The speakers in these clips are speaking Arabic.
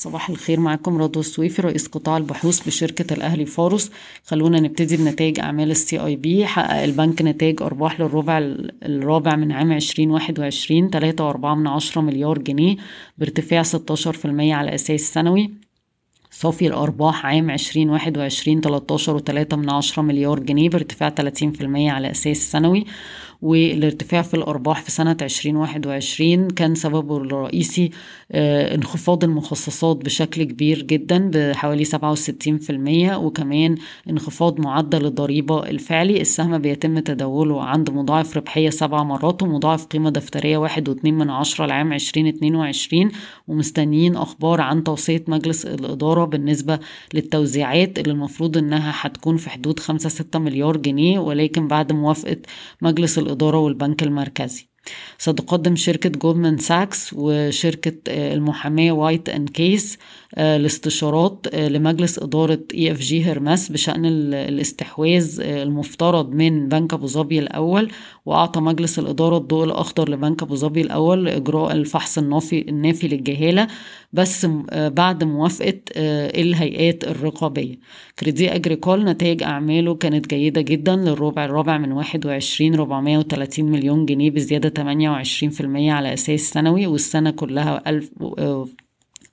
صباح الخير معاكم رضوى السويفي رئيس قطاع البحوث بشركة الأهلي فاروس خلونا نبتدي بنتائج أعمال ال CIB. حقق البنك نتائج أرباح للربع الرابع من عام 2021 3.4 من عشرة مليار جنيه بارتفاع 16% على أساس سنوي. صافي الأرباح عام 2021 13.3 من عشرة مليار جنيه بارتفاع 30% على أساس سنوي. والارتفاع في الأرباح في سنة 2021 كان سببه الرئيسي آه، انخفاض المخصصات بشكل كبير جدا بحوالي 67% وكمان انخفاض معدل الضريبة الفعلي. السهم بيتم تداوله عند مضاعف ربحية سبع مرات ومضاعف قيمة دفترية واحد واتنين من عشرة لعام 2022 ومستنيين أخبار عن توصية مجلس الإدارة بالنسبة للتوزيعات اللي المفروض إنها هتكون في حدود خمسة ستة مليار جنيه ولكن بعد موافقة مجلس الإدارة والبنك المركزي. ستقدم شركة جولدمان ساكس وشركة آه، المحاماة White & Case الاستشارات آه، لمجلس إدارة EFG Hermes بشأن الاستحواذ آه، المفترض من بنك أبو ظبي الأول وأعطى مجلس الإدارة الضوء الأخضر لبنك أبو ظبي الأول لإجراء الفحص النافي النافي للجهالة بس آه، بعد موافقة الهيئات الرقابية. كريدي أجريكول نتائج أعماله كانت جيدة جدا للربع الرابع من 21 430 مليون جنيه بزيادة 28% على أساس سنوي والسنة كلها ألف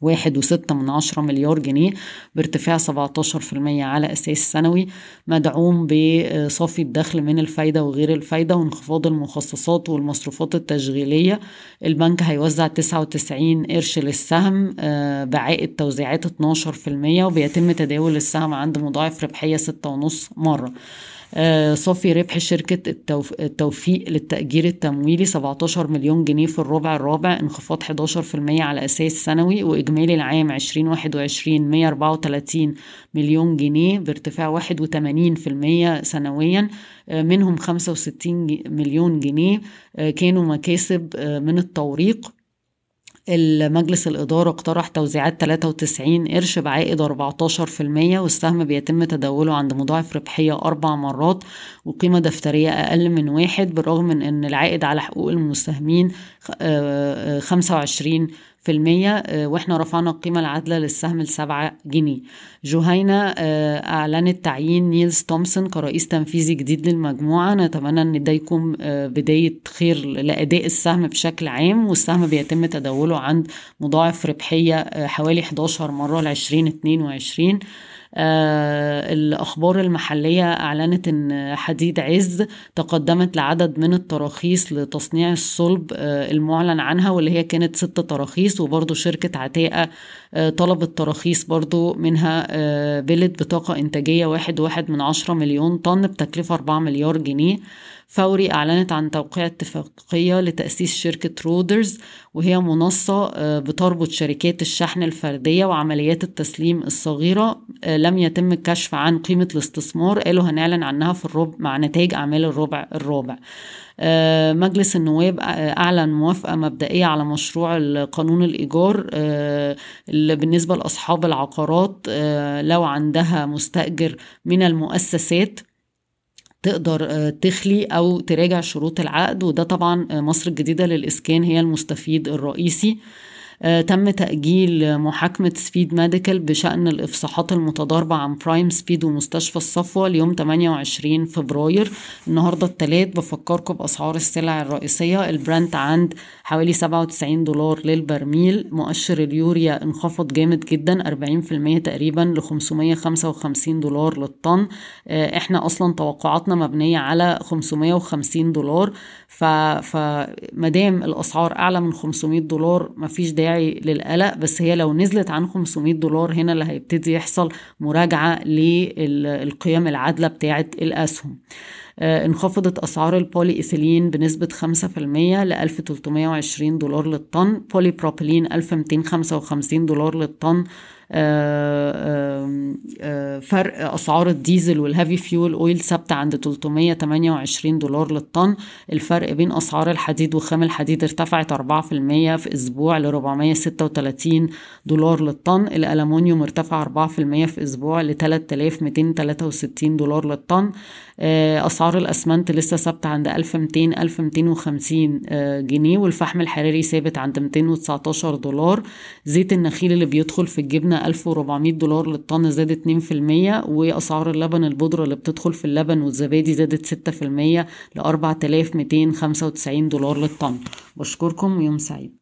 واحد وستة من عشرة مليار جنيه بارتفاع سبعتاشر في المية على أساس سنوي مدعوم بصافي الدخل من الفايدة وغير الفايدة وانخفاض المخصصات والمصروفات التشغيلية. البنك هيوزع تسعة وتسعين قرش للسهم آه، بعائد توزيعات اتناشر في المية وبيتم تداول السهم عند مضاعف ربحية ستة ونص مرة. آه، صافي ربح شركة التوفيق للتأجير التمويلي 17 مليون جنيه في الربع الرابع انخفاض 11% على أساس سنوي وإجمالي العام 2021 134 مليون جنيه بارتفاع 81% سنويا آه، منهم 65 مليون جنيه آه، كانوا مكاسب من التوريق. المجلس الإدارة اقترح توزيعات 93 قرش بعائد 14% والسهم بيتم تداوله عند مضاعف ربحية أربع مرات وقيمة دفترية أقل من واحد بالرغم من أن العائد على حقوق المساهمين 25 في المية آه، وإحنا رفعنا القيمة العادلة للسهم لسبعة جنيه. جهينة آه، أعلنت تعيين نيلز تومسون كرئيس تنفيذي جديد للمجموعة. نتمنى أن ده يكون آه، بداية خير لأداء السهم بشكل عام. والسهم بيتم تداوله عند مضاعف ربحية حوالي 11 مرة ل 2022 آه، الأخبار المحلية أعلنت أن حديد عز تقدمت لعدد من التراخيص لتصنيع الصلب آه، المعلن عنها واللي هي كانت ست تراخيص. وبرضو شركة عتاقة آه، طلبت تراخيص برضو منها billet بطاقة إنتاجية واحد واحد من عشرة مليون طن بتكلفة أربعة مليار جنيه. فوري أعلنت عن توقيع اتفاقية لتأسيس شركة رودرز وهي منصة آه، بتربط شركات الشحن الفردية وعمليات التسليم الصغيرة آه، لم يتم الكشف عن قيمة الاستثمار. قالوا هنعلن عنها في الربع مع نتائج أعمال الربع الرابع. آه، مجلس النواب أعلن موافقة مبدئية على مشروع قانون الإيجار اللي بالنسبة لأصحاب العقارات لو عندها مستأجر من المؤسسات تقدر آه، تخلي أو تراجع شروط العقد. وده طبعا آه، مصر الجديدة للإسكان هي المستفيد الرئيسي. آه، تم تأجيل محاكمة سبيد ميديكال بشأن الإفصاحات المتضاربة عن برايم سبيد ومستشفى الصفوة ليوم 28 فبراير. النهاردة التلات بفكركم بأسعار السلع الرئيسية. البرنت عند حوالي 97 دولار للبرميل. مؤشر اليوريا انخفض جامد جدا 40% تقريبا ل 555 دولار للطن. آه، إحنا أصلا توقعاتنا مبنية على 550 دولار. فمادام الأسعار أعلى من 500 دولار مفيش داعي داعي للقلق بس هي لو نزلت عن 500 دولار هنا اللي هيبتدي يحصل مراجعة للقيم العادلة بتاعة الأسهم. آه، انخفضت أسعار البولي إيثيلين بنسبة 5% ل 1320 دولار للطن بولي بروبيلين 1255 دولار للطن فرق أسعار الديزل وال heavy fuel oil ثابتة عند 328 دولار للطن. الفرق بين أسعار الحديد وخام الحديد ارتفعت 4% في أسبوع ل 436 دولار للطن. الالومنيوم ارتفع 4% في أسبوع ل 3263 دولار للطن. أسعار الأسمنت لسه ثابتة عند 1200 1250 جنيه والفحم الحراري ثابت عند 219 دولار. زيت النخيل اللي بيدخل في الجبنة 1400 دولار للطن زادت 2% وأسعار اللبن البودرة اللي بتدخل في اللبن والزبادي زادت 6% ل 4295 دولار للطن. بشكركم ويوم سعيد.